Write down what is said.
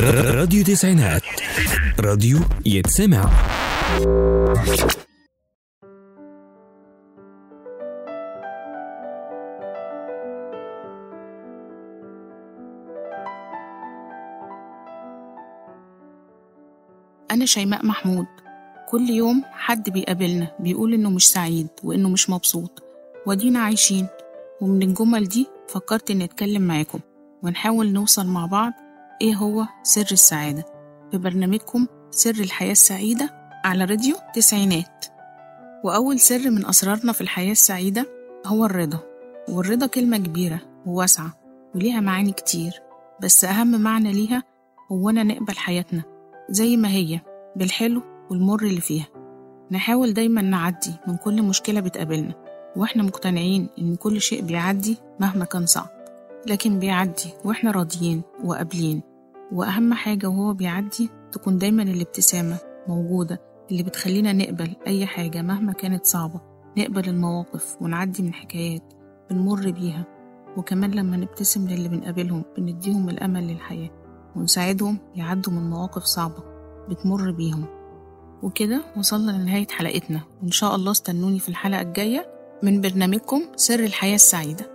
راديو تسعينات. راديو يتسمع. أنا شيماء محمود. كل يوم حد بيقابلنا بيقول إنه مش سعيد وإنه مش مبسوط. ودينا عايشين. ومن الجمل دي فكرت إني أتكلم معاكم. ونحاول نوصل مع بعض إيه هو سر السعادة؟ في برنامجكم سر الحياة السعيدة على راديو تسعينات. وأول سر من أسرارنا في الحياة السعيدة هو الرضا. والرضا كلمة كبيرة وواسعة وليها معاني كتير. بس أهم معنى ليها هو أنا نقبل حياتنا زي ما هي بالحلو والمر اللي فيها. نحاول دايما نعدي من كل مشكلة بتقابلنا. وإحنا مقتنعين إن كل شيء بيعدي مهما كان صعب. لكن بيعدي وإحنا راضيين وقابلين. وأهم حاجة وهو بيعدي تكون دايما الابتسامة موجودة اللي بتخلينا نقبل أي حاجة مهما كانت صعبة. نقبل المواقف ونعدي من حكايات بنمر بيها وكمان لما نبتسم للي بنقابلهم بنديهم الأمل للحياة ونساعدهم يعدوا من مواقف صعبة بتمر بيهم. وكده وصلنا لنهاية حلقتنا وإن شاء الله استنوني في الحلقة الجاية من برنامجكم سر الحياة السعيدة.